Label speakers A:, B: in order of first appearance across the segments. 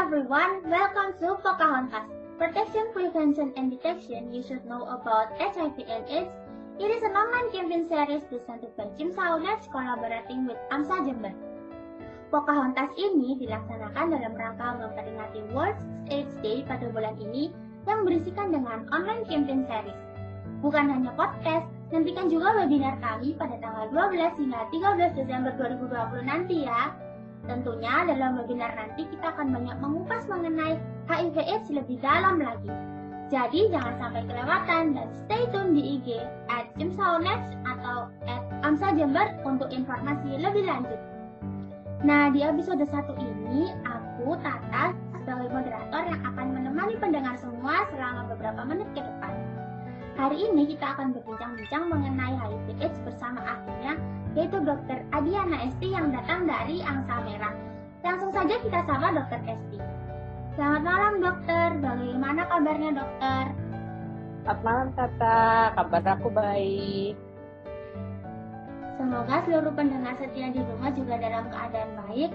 A: everyone, welcome to Pocahontas. Protection, Prevention, and Detection you should know about HIV and AIDS. It is an online campaign series presented by Jim Saunets collaborating with AMSA Jember. Pocahontas ini dilaksanakan dalam rangka memperingati World AIDS Day pada bulan ini yang berisikan dengan online campaign series. Bukan hanya podcast, nantikan juga webinar kami pada tanggal 12 hingga 13 Desember 2020 nanti ya. Tentunya dalam webinar nanti kita akan banyak mengupas mengenai HIV AIDS lebih dalam lagi. Jadi jangan sampai kelewatan dan stay tune di IG at Jemsaunets atau at Amsa Jember untuk informasi lebih lanjut. Nah, di episode satu ini, aku, Tata, sebagai moderator yang akan menemani pendengar semua selama beberapa menit ke depan. Hari ini kita akan berbincang-bincang mengenai HIV AIDS bersama ahlinya yaitu Dr. Adiana Esti yang datang dari Angsa Merah. Langsung saja kita sapa Dr. Esti. Selamat malam dokter, bagaimana kabarnya dokter?
B: Selamat malam Tata, kabar aku baik.
A: Semoga seluruh pendengar setia di rumah juga dalam keadaan baik.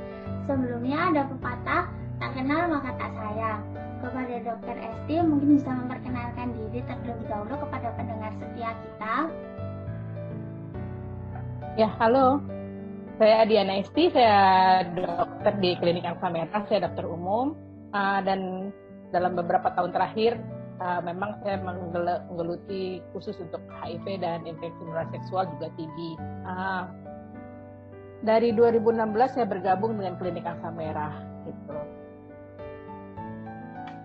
A: Sebelumnya ada pepatah, tak kenal maka tak sayang. Kepada dokter Esti mungkin bisa memperkenalkan diri terlebih dahulu kepada pendengar setia kita.
B: Ya, halo. Saya Diana Esti, saya dokter di Klinik Angsa Merah, saya dokter umum. Uh, dan dalam beberapa tahun terakhir, uh, memang saya menggeluti khusus untuk HIV dan infeksi menular seksual juga TB. Uh, dari 2016 saya bergabung dengan Klinik Angsa Merah. Gitu.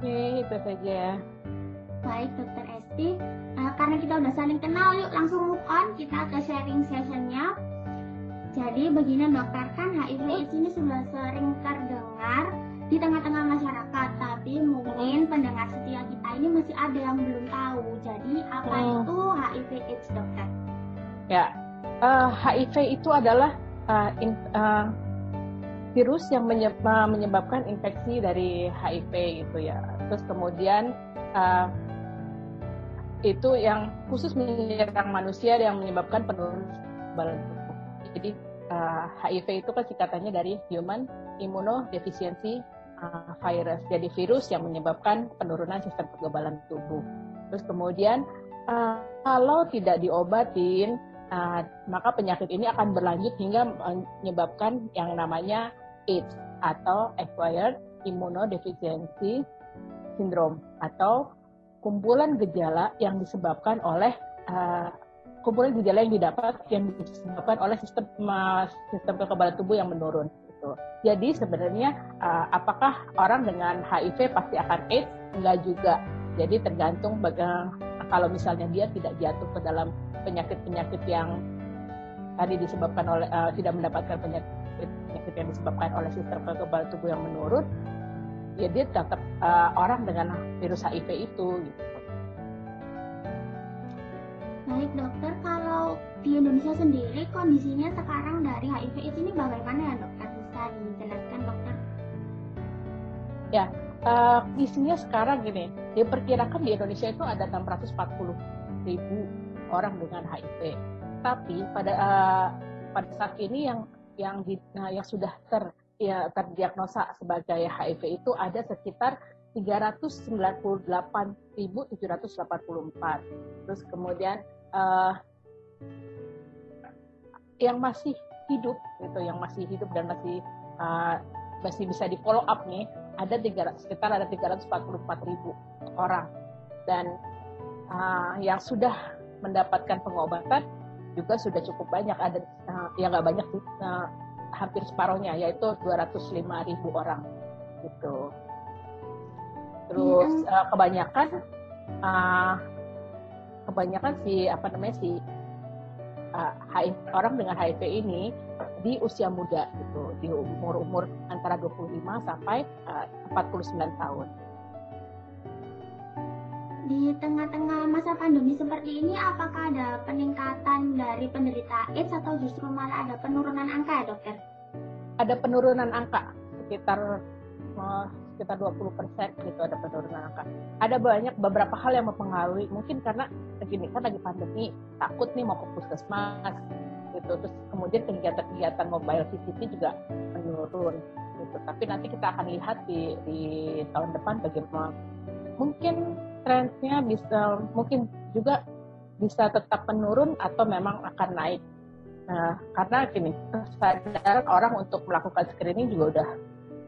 B: Oke, itu saja.
A: Baik, Dokter Esti. Nah, karena kita udah saling kenal, yuk langsung move on. Kita ke sharing sessionnya. Jadi begini dokter, kan HIV AIDS ini sudah sering terdengar di tengah-tengah masyarakat, tapi mungkin pendengar setia kita ini masih ada yang belum tahu. Jadi apa hmm. itu HIV AIDS dokter?
B: Ya, uh, HIV itu adalah uh, in, uh, virus yang menyebabkan infeksi dari HIV gitu ya. Terus kemudian uh, itu yang khusus menyerang manusia yang menyebabkan penurunan. Jadi uh, HIV itu kan singkatannya dari Human Immunodeficiency uh, Virus. Jadi virus yang menyebabkan penurunan sistem kekebalan tubuh. Terus kemudian uh, kalau tidak diobatin, uh, maka penyakit ini akan berlanjut hingga menyebabkan yang namanya AIDS atau Acquired Immunodeficiency Syndrome atau kumpulan gejala yang disebabkan oleh uh, kumpulan gejala yang didapat yang disebabkan oleh sistem sistem kekebalan tubuh yang menurun. Gitu. Jadi sebenarnya uh, apakah orang dengan HIV pasti akan AIDS? Enggak juga. Jadi tergantung baga, kalau misalnya dia tidak jatuh ke dalam penyakit-penyakit yang tadi disebabkan oleh uh, tidak mendapatkan penyakit penyakit yang disebabkan oleh sistem kekebalan tubuh yang menurun, ya dia tetap uh, orang dengan virus HIV itu gitu.
A: Baik dokter, kalau di Indonesia sendiri kondisinya sekarang dari HIV ini bagaimana ya dokter? Bisa dijelaskan dokter?
B: Ya, uh, kondisinya sekarang gini, diperkirakan di Indonesia itu ada 640 ribu orang dengan HIV. Tapi pada uh, pada saat ini yang yang di, nah, yang sudah ter ya terdiagnosa sebagai HIV itu ada sekitar 398.784. Terus kemudian uh, yang masih hidup gitu, yang masih hidup dan masih uh, masih bisa di follow up nih ada 300, sekitar ada 344.000 orang. Dan uh, yang sudah mendapatkan pengobatan juga sudah cukup banyak. Ada uh, ya nggak banyak uh, hampir separohnya yaitu 205 ribu orang gitu. Terus uh, kebanyakan uh, kebanyakan si apa namanya si uh, HIV, orang dengan HIV ini di usia muda gitu, di umur-umur antara 25 sampai uh, 49 tahun.
A: Di tengah-tengah masa pandemi seperti ini, apakah ada peningkatan dari penderita AIDS atau justru malah ada penurunan angka ya dokter?
B: Ada penurunan angka sekitar uh, sekitar 20 persen gitu ada penurunan angka. Ada banyak beberapa hal yang mempengaruhi mungkin karena begini kan lagi pandemi takut nih mau ke puskesmas gitu terus kemudian kegiatan-kegiatan mobile VCT juga menurun gitu. Tapi nanti kita akan lihat di, di tahun depan bagaimana mungkin trennya bisa mungkin juga bisa tetap menurun atau memang akan naik. Nah, karena gini, kesadaran orang untuk melakukan screening juga udah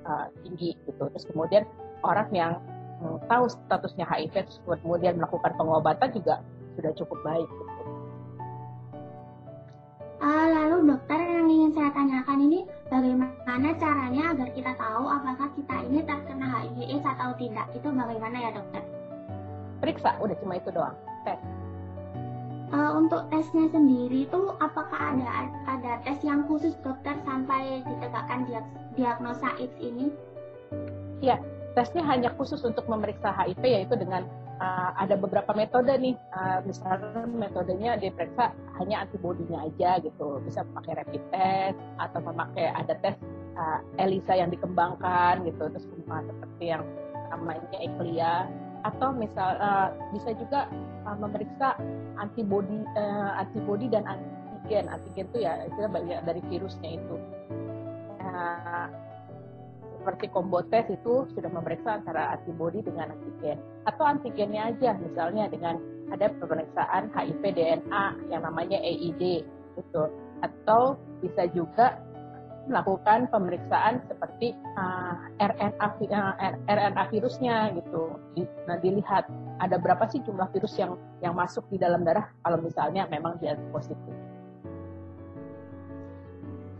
B: uh, tinggi gitu. Terus kemudian orang yang um, tahu statusnya HIV, kemudian melakukan pengobatan juga sudah cukup baik. Gitu.
A: Uh, lalu dokter yang ingin saya tanyakan ini, bagaimana caranya agar kita tahu apakah kita ini terkena HIV/AIDS atau tidak? Itu bagaimana ya dokter?
B: Periksa, udah cuma itu doang. Tes.
A: Uh, untuk tesnya sendiri itu apakah ada ada tes yang khusus dokter sampai ditegakkan diagnosa AIDS ini?
B: Ya, tesnya hanya khusus untuk memeriksa HIV yaitu dengan uh, ada beberapa metode nih, uh, misalnya metodenya diperiksa hanya antibodinya aja gitu, bisa memakai rapid test atau memakai ada tes uh, ELISA yang dikembangkan gitu, terus uh, seperti yang namanya ECLIA atau misal uh, bisa juga uh, memeriksa antibodi uh, antibodi dan antigen. Antigen itu ya itu banyak dari virusnya itu seperti combo test itu sudah memeriksa antara antibodi dengan antigen. Atau antigennya aja misalnya dengan ada pemeriksaan HIV DNA yang namanya AID gitu. Atau bisa juga melakukan pemeriksaan seperti uh, RNA uh, RNA virusnya gitu. Nah dilihat ada berapa sih jumlah virus yang yang masuk di dalam darah kalau misalnya memang dia positif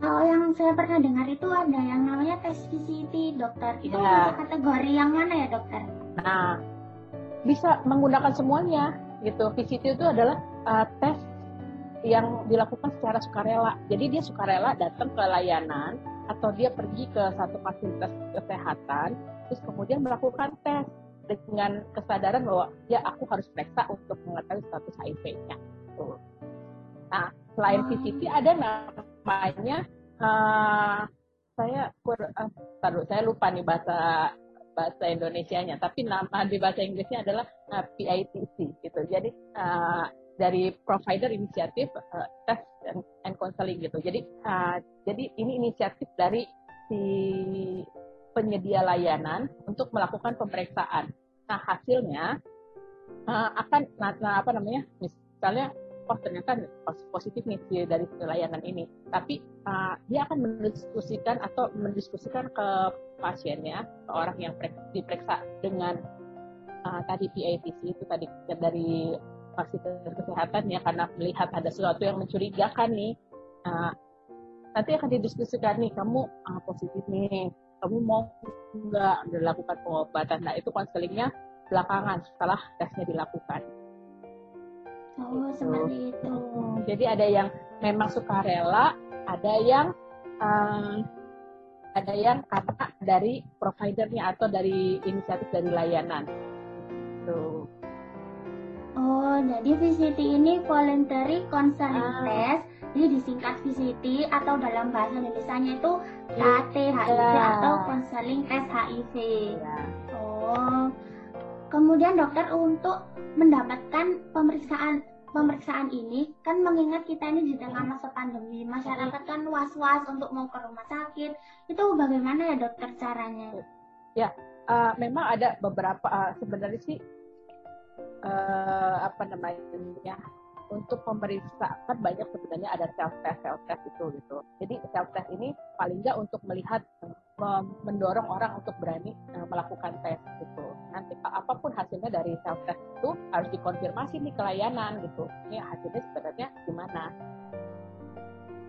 A: kalau yang saya pernah dengar itu ada yang namanya tes VCT, dokter. Itu ya. kategori yang mana ya, dokter?
B: Nah, bisa menggunakan semuanya gitu. VCT itu adalah uh, tes yang dilakukan secara sukarela. Jadi dia sukarela datang ke layanan atau dia pergi ke satu fasilitas kesehatan, terus kemudian melakukan tes dengan kesadaran bahwa ya aku harus periksa untuk mengetahui status HIV-nya. Nah, selain VCT ada namanya uh, saya kur, uh, taruh, saya lupa nih bahasa bahasa Indonesia-nya, tapi nama di bahasa Inggrisnya adalah uh, PITC gitu. Jadi uh, dari provider inisiatif uh, test and, and counseling gitu. Jadi uh, jadi ini inisiatif dari si penyedia layanan untuk melakukan pemeriksaan. Nah hasilnya uh, akan nah, apa namanya misalnya oh ternyata positif nih dari layanan ini. Tapi uh, dia akan mendiskusikan atau mendiskusikan ke pasiennya, ke orang yang diperiksa dengan uh, tadi PATC itu tadi dari fasilitas kesehatan ya karena melihat ada sesuatu yang mencurigakan nih. Uh, nanti akan didiskusikan nih kamu uh, positif nih, kamu mau nggak dilakukan pengobatan. Nah itu konselingnya belakangan setelah tesnya dilakukan.
A: Oh, gitu. seperti itu.
B: Jadi ada yang memang suka rela, ada yang um, ada yang karena dari providernya atau dari inisiatif dari layanan.
A: Tuh. Oh, jadi VCT ini voluntary counseling ah. test, jadi disingkat VCT atau dalam bahasa Indonesia-nya itu KTHIV ya. atau counseling test HIV. Ya. Oh, kemudian dokter untuk mendapatkan pemeriksaan pemeriksaan ini kan mengingat kita ini di tengah masa pandemi. Masyarakat kan was-was untuk mau ke rumah sakit. Itu bagaimana ya dokter caranya?
B: Ya uh, memang ada beberapa uh, sebenarnya sih uh, apa namanya untuk pemeriksaan kan banyak sebenarnya ada self test self test itu gitu. Jadi self test ini paling nggak untuk melihat mendorong orang untuk berani uh, melakukan tes gitu. Nanti apa pun hasilnya dari self test itu harus dikonfirmasi nih ke layanan gitu. Ini hasilnya sebenarnya gimana?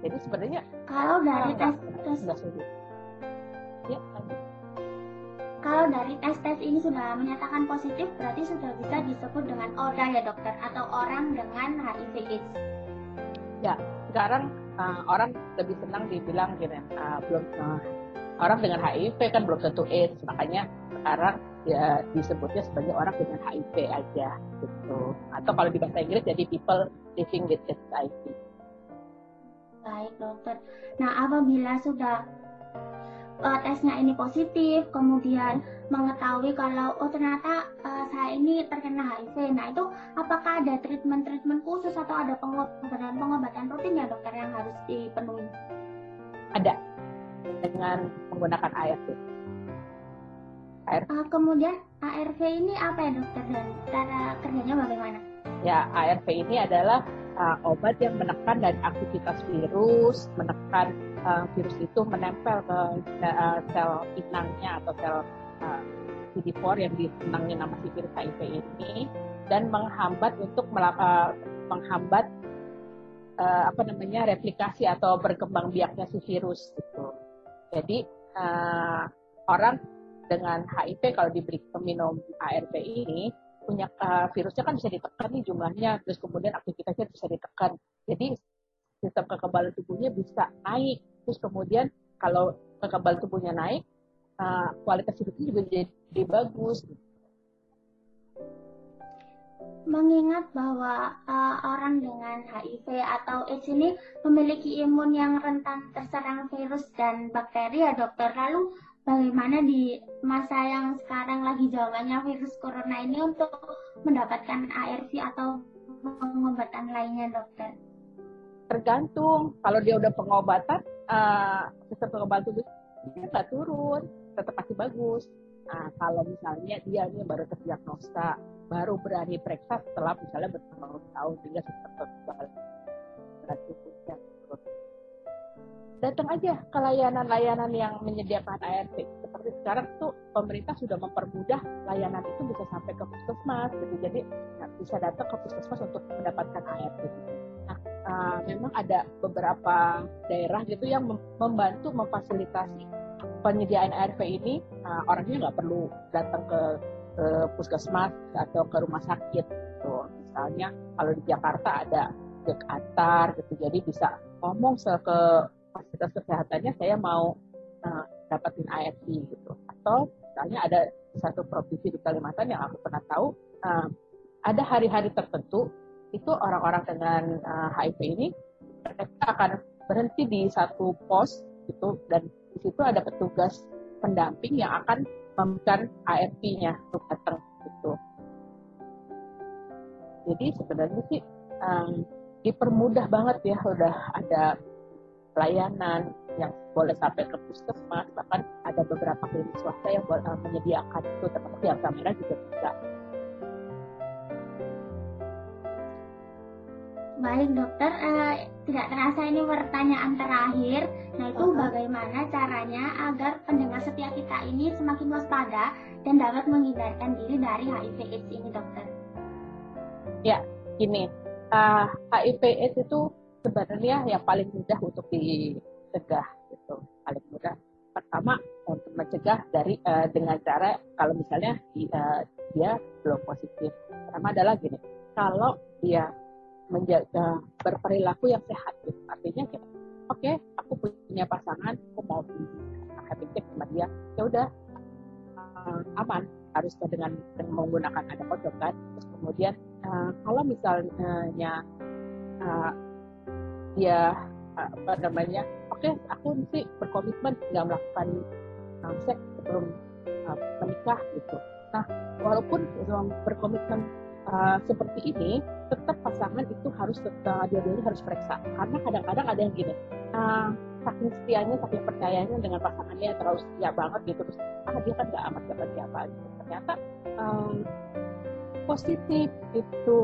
B: Jadi sebenarnya
A: kalau dari tes tes ya lanjut kalau dari tes-tes ini sudah menyatakan positif, berarti sudah bisa disebut dengan ODA ya dokter, atau orang dengan HIV AIDS.
B: Ya, sekarang uh, orang lebih senang dibilang gini, uh, belum uh, orang dengan HIV kan belum tentu AIDS, makanya sekarang ya disebutnya sebagai orang dengan HIV aja gitu. Atau kalau di bahasa Inggris jadi people living with HIV.
A: Baik dokter. Nah apabila sudah uh, tesnya ini positif, kemudian mengetahui kalau oh ternyata uh, saya ini terkena HIV. Nah itu apakah ada treatment-treatment khusus atau ada pengobatan-pengobatan rutin ya dokter yang harus dipenuhi?
B: Ada. dengan menggunakan ARV.
A: ARV. Uh, kemudian ARV ini apa ya dokter dan cara kerjanya bagaimana?
B: Ya, ARV ini adalah uh, obat yang menekan dari aktivitas virus, menekan uh, virus itu menempel ke uh, sel inangnya atau sel uh, CD4 yang disenangi nama si virus HIV ini dan menghambat untuk uh, menghambat uh, apa namanya replikasi atau berkembang biaknya si virus gitu. Jadi uh, orang dengan HIV kalau diberi minum ARV ini punya uh, virusnya kan bisa ditekan nih jumlahnya, terus kemudian aktivitasnya bisa ditekan. Jadi sistem kekebalan tubuhnya bisa naik. Terus kemudian kalau kekebalan tubuhnya naik, uh, kualitas hidupnya juga jadi bagus.
A: Mengingat bahwa uh, orang dengan HIV atau AIDS ini memiliki imun yang rentan terserang virus dan bakteri ya dokter. Lalu bagaimana di masa yang sekarang lagi zamannya virus corona ini untuk mendapatkan ARV atau pengobatan lainnya dokter?
B: Tergantung. Kalau dia udah pengobatan, uh, sistem pengobatan dia nggak turun, tetap masih bagus. Nah, kalau misalnya dia ini baru terdiagnosa, baru berani periksa setelah misalnya bertahun-tahun sehingga sistem tubuhnya datang aja ke layanan-layanan yang menyediakan ARV. Seperti sekarang tuh pemerintah sudah mempermudah layanan itu bisa sampai ke puskesmas, gitu. Jadi ya, bisa datang ke puskesmas untuk mendapatkan ARV. Nah, uh, memang ada beberapa daerah gitu yang membantu memfasilitasi penyediaan ARV ini. Nah, orangnya nggak perlu datang ke, ke puskesmas atau ke rumah sakit. Gitu. Misalnya kalau di Jakarta ada dek antar gitu, jadi bisa ngomong ke fasilitas kesehatannya saya mau uh, dapetin ARV gitu atau misalnya ada satu provinsi di Kalimantan yang aku pernah tahu uh, ada hari-hari tertentu itu orang-orang dengan uh, HIV ini mereka akan berhenti di satu pos gitu dan di situ ada petugas pendamping yang akan memberikan ARV-nya untuk datang gitu. Jadi sebenarnya sih um, dipermudah banget ya udah ada layanan yang boleh sampai ke puskesmas bahkan ada beberapa klinik swasta yang boleh, uh, menyediakan itu termasuk yang kamera juga bisa
A: Baik dokter, uh, tidak terasa ini pertanyaan terakhir, Nah itu uh-huh. bagaimana caranya agar pendengar setia kita ini semakin waspada dan dapat menghindarkan diri dari HIV/AIDS ini dokter?
B: Ya, gini, uh, HIV/AIDS itu sebenarnya yang paling mudah untuk dicegah gitu paling mudah. Pertama untuk mencegah dari uh, dengan cara kalau misalnya uh, dia belum positif. Pertama adalah gini kalau dia menjaga berperilaku yang sehat gitu artinya gini oke okay, aku punya pasangan aku mau happy sama dia ya udah uh, aman. Harus dengan, dengan menggunakan ada kondom kan. Terus kemudian uh, kalau misalnya uh, dia apa namanya? Oke okay, aku mesti berkomitmen nggak melakukan um, seks sebelum uh, menikah gitu. Nah walaupun um, berkomitmen uh, seperti ini tetap pasangan itu harus tetap dia dulu harus periksa. Karena kadang-kadang ada yang gini uh, saking setianya saking percayanya dengan pasangannya terlalu setia banget gitu terus ah dia kan nggak amat dapat siapa gitu. ternyata um, positif itu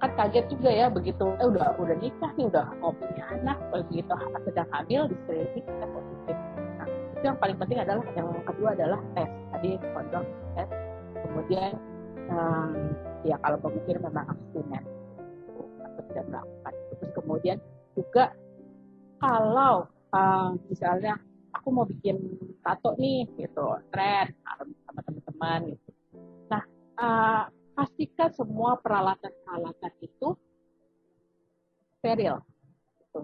B: kan kaget juga ya begitu. Eh udah udah nikah nih udah mau punya anak begitu. Sedang hamil di screening kita positif. Nah itu yang paling penting adalah yang kedua adalah tes. Tadi kondom tes. Kemudian um, ya kalau pemikir memang abstinen atau tidak melakukan. Terus kemudian juga kalau um, misalnya aku mau bikin tato nih gitu. Tren sama teman-teman gitu. Nah uh, pastikan semua peralatan-peralatan itu steril. Gitu.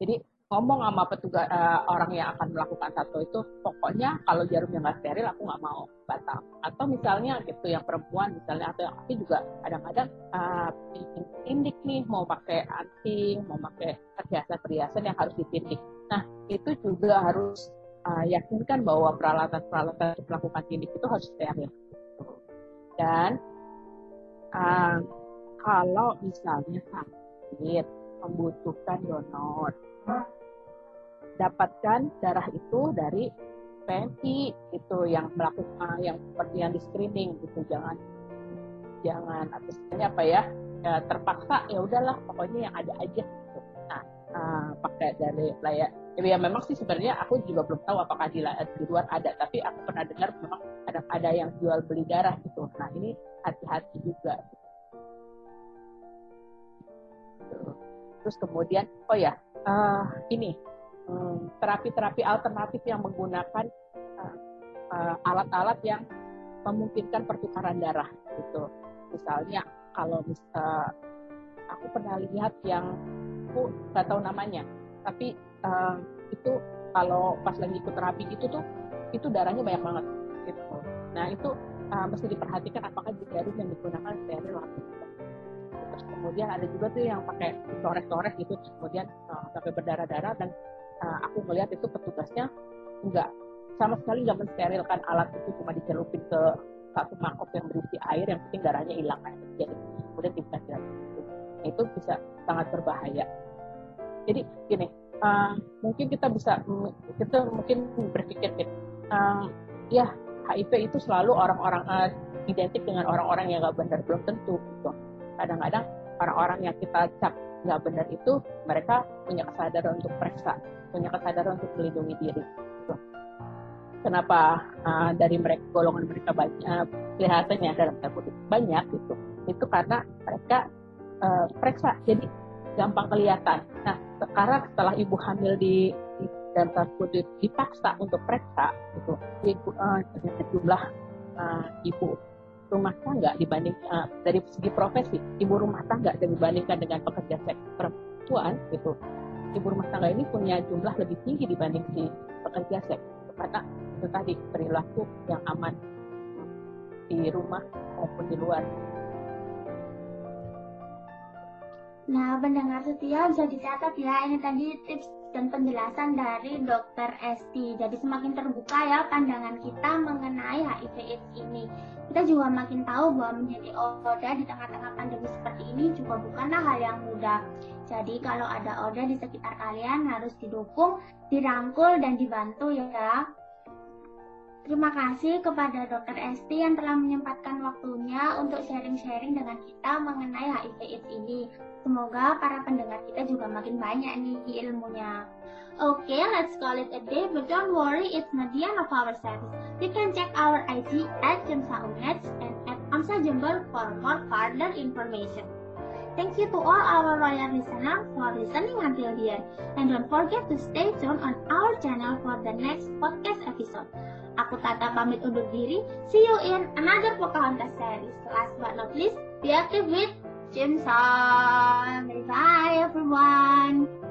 B: Jadi ngomong sama petugas uh, orang yang akan melakukan tato itu pokoknya kalau jarumnya nggak steril aku nggak mau batal atau misalnya gitu yang perempuan misalnya atau yang laki juga kadang-kadang uh, tindik nih mau pakai anting mau pakai perhiasan-perhiasan yang harus ditindik nah itu juga harus uh, yakinkan bahwa peralatan-peralatan untuk melakukan tindik itu harus steril dan uh, kalau misalnya sakit membutuhkan donor dapatkan darah itu dari PMI itu yang melakukan yang seperti yang di screening gitu jangan jangan atau apa ya, ya terpaksa ya udahlah pokoknya yang ada aja gitu. Nah uh, pakai dari layak ya memang sih sebenarnya aku juga belum tahu apakah di, di luar ada tapi aku pernah dengar memang ada ada yang jual beli darah gitu. Nah ini hati-hati juga. Terus kemudian oh ya uh, ini Hmm, terapi-terapi alternatif yang menggunakan uh, uh, alat-alat yang memungkinkan pertukaran darah gitu. Misalnya kalau mis uh, aku pernah lihat yang aku nggak tahu namanya, tapi uh, itu kalau pas lagi ikut terapi itu tuh itu darahnya banyak banget gitu. Nah itu uh, mesti diperhatikan apakah jarum yang digunakan steril atau tidak. Terus kemudian ada juga tuh yang pakai torek-torek gitu, kemudian uh, sampai berdarah-darah dan uh, aku melihat itu petugasnya enggak sama sekali nggak mensterilkan alat itu cuma dicelupin ke satu mangkok yang berisi air yang penting darahnya hilang kayak jadi kemudian dikasih lagi. Itu itu bisa sangat berbahaya. Jadi gini uh, mungkin kita bisa kita mungkin berpikir gitu uh, ya HIV itu selalu orang-orang uh, identik dengan orang-orang yang nggak benar belum tentu gitu kadang-kadang orang-orang yang kita cap nggak benar itu mereka punya kesadaran untuk periksa punya kesadaran untuk melindungi diri. Gitu. Kenapa uh, dari mereka golongan mereka banyak uh, kelihatannya dalam tanda banyak gitu? Itu karena mereka uh, periksa, jadi gampang kelihatan. Nah sekarang setelah ibu hamil di tanda kutip dipaksa untuk periksa, gitu, ibu uh, jumlah uh, ibu rumah tangga dibanding uh, dari segi profesi ibu rumah tangga dibandingkan dengan pekerja seks perempuan gitu. Ibu rumah tangga ini punya jumlah lebih tinggi dibanding si pekerja seks karena itu tadi perilaku yang aman di rumah maupun di luar.
A: Nah, pendengar setia bisa dicatat ya, ini tadi tips dan penjelasan dari dokter Esti. Jadi semakin terbuka ya pandangan kita mengenai HIV AIDS ini. Kita juga makin tahu bahwa menjadi ODA di tengah-tengah pandemi seperti ini juga bukanlah hal yang mudah. Jadi kalau ada ODA di sekitar kalian harus didukung, dirangkul, dan dibantu ya. Terima kasih kepada Dokter Esti yang telah menyempatkan waktunya untuk sharing-sharing dengan kita mengenai HIV AIDS ini. Semoga para pendengar kita juga makin banyak nih ilmunya. Okay, let's call it a day, but don't worry, it's not the end of our service. You can check our IG at Jemsaunets and at Amsa Jember for more further information. Thank you to all our royal listeners for listening until here. And don't forget to stay tuned on our channel for the next podcast episode. Aku Tata pamit undur diri. See you in another Pocahontas series. Last but not least, be active with Jim Bye bye everyone.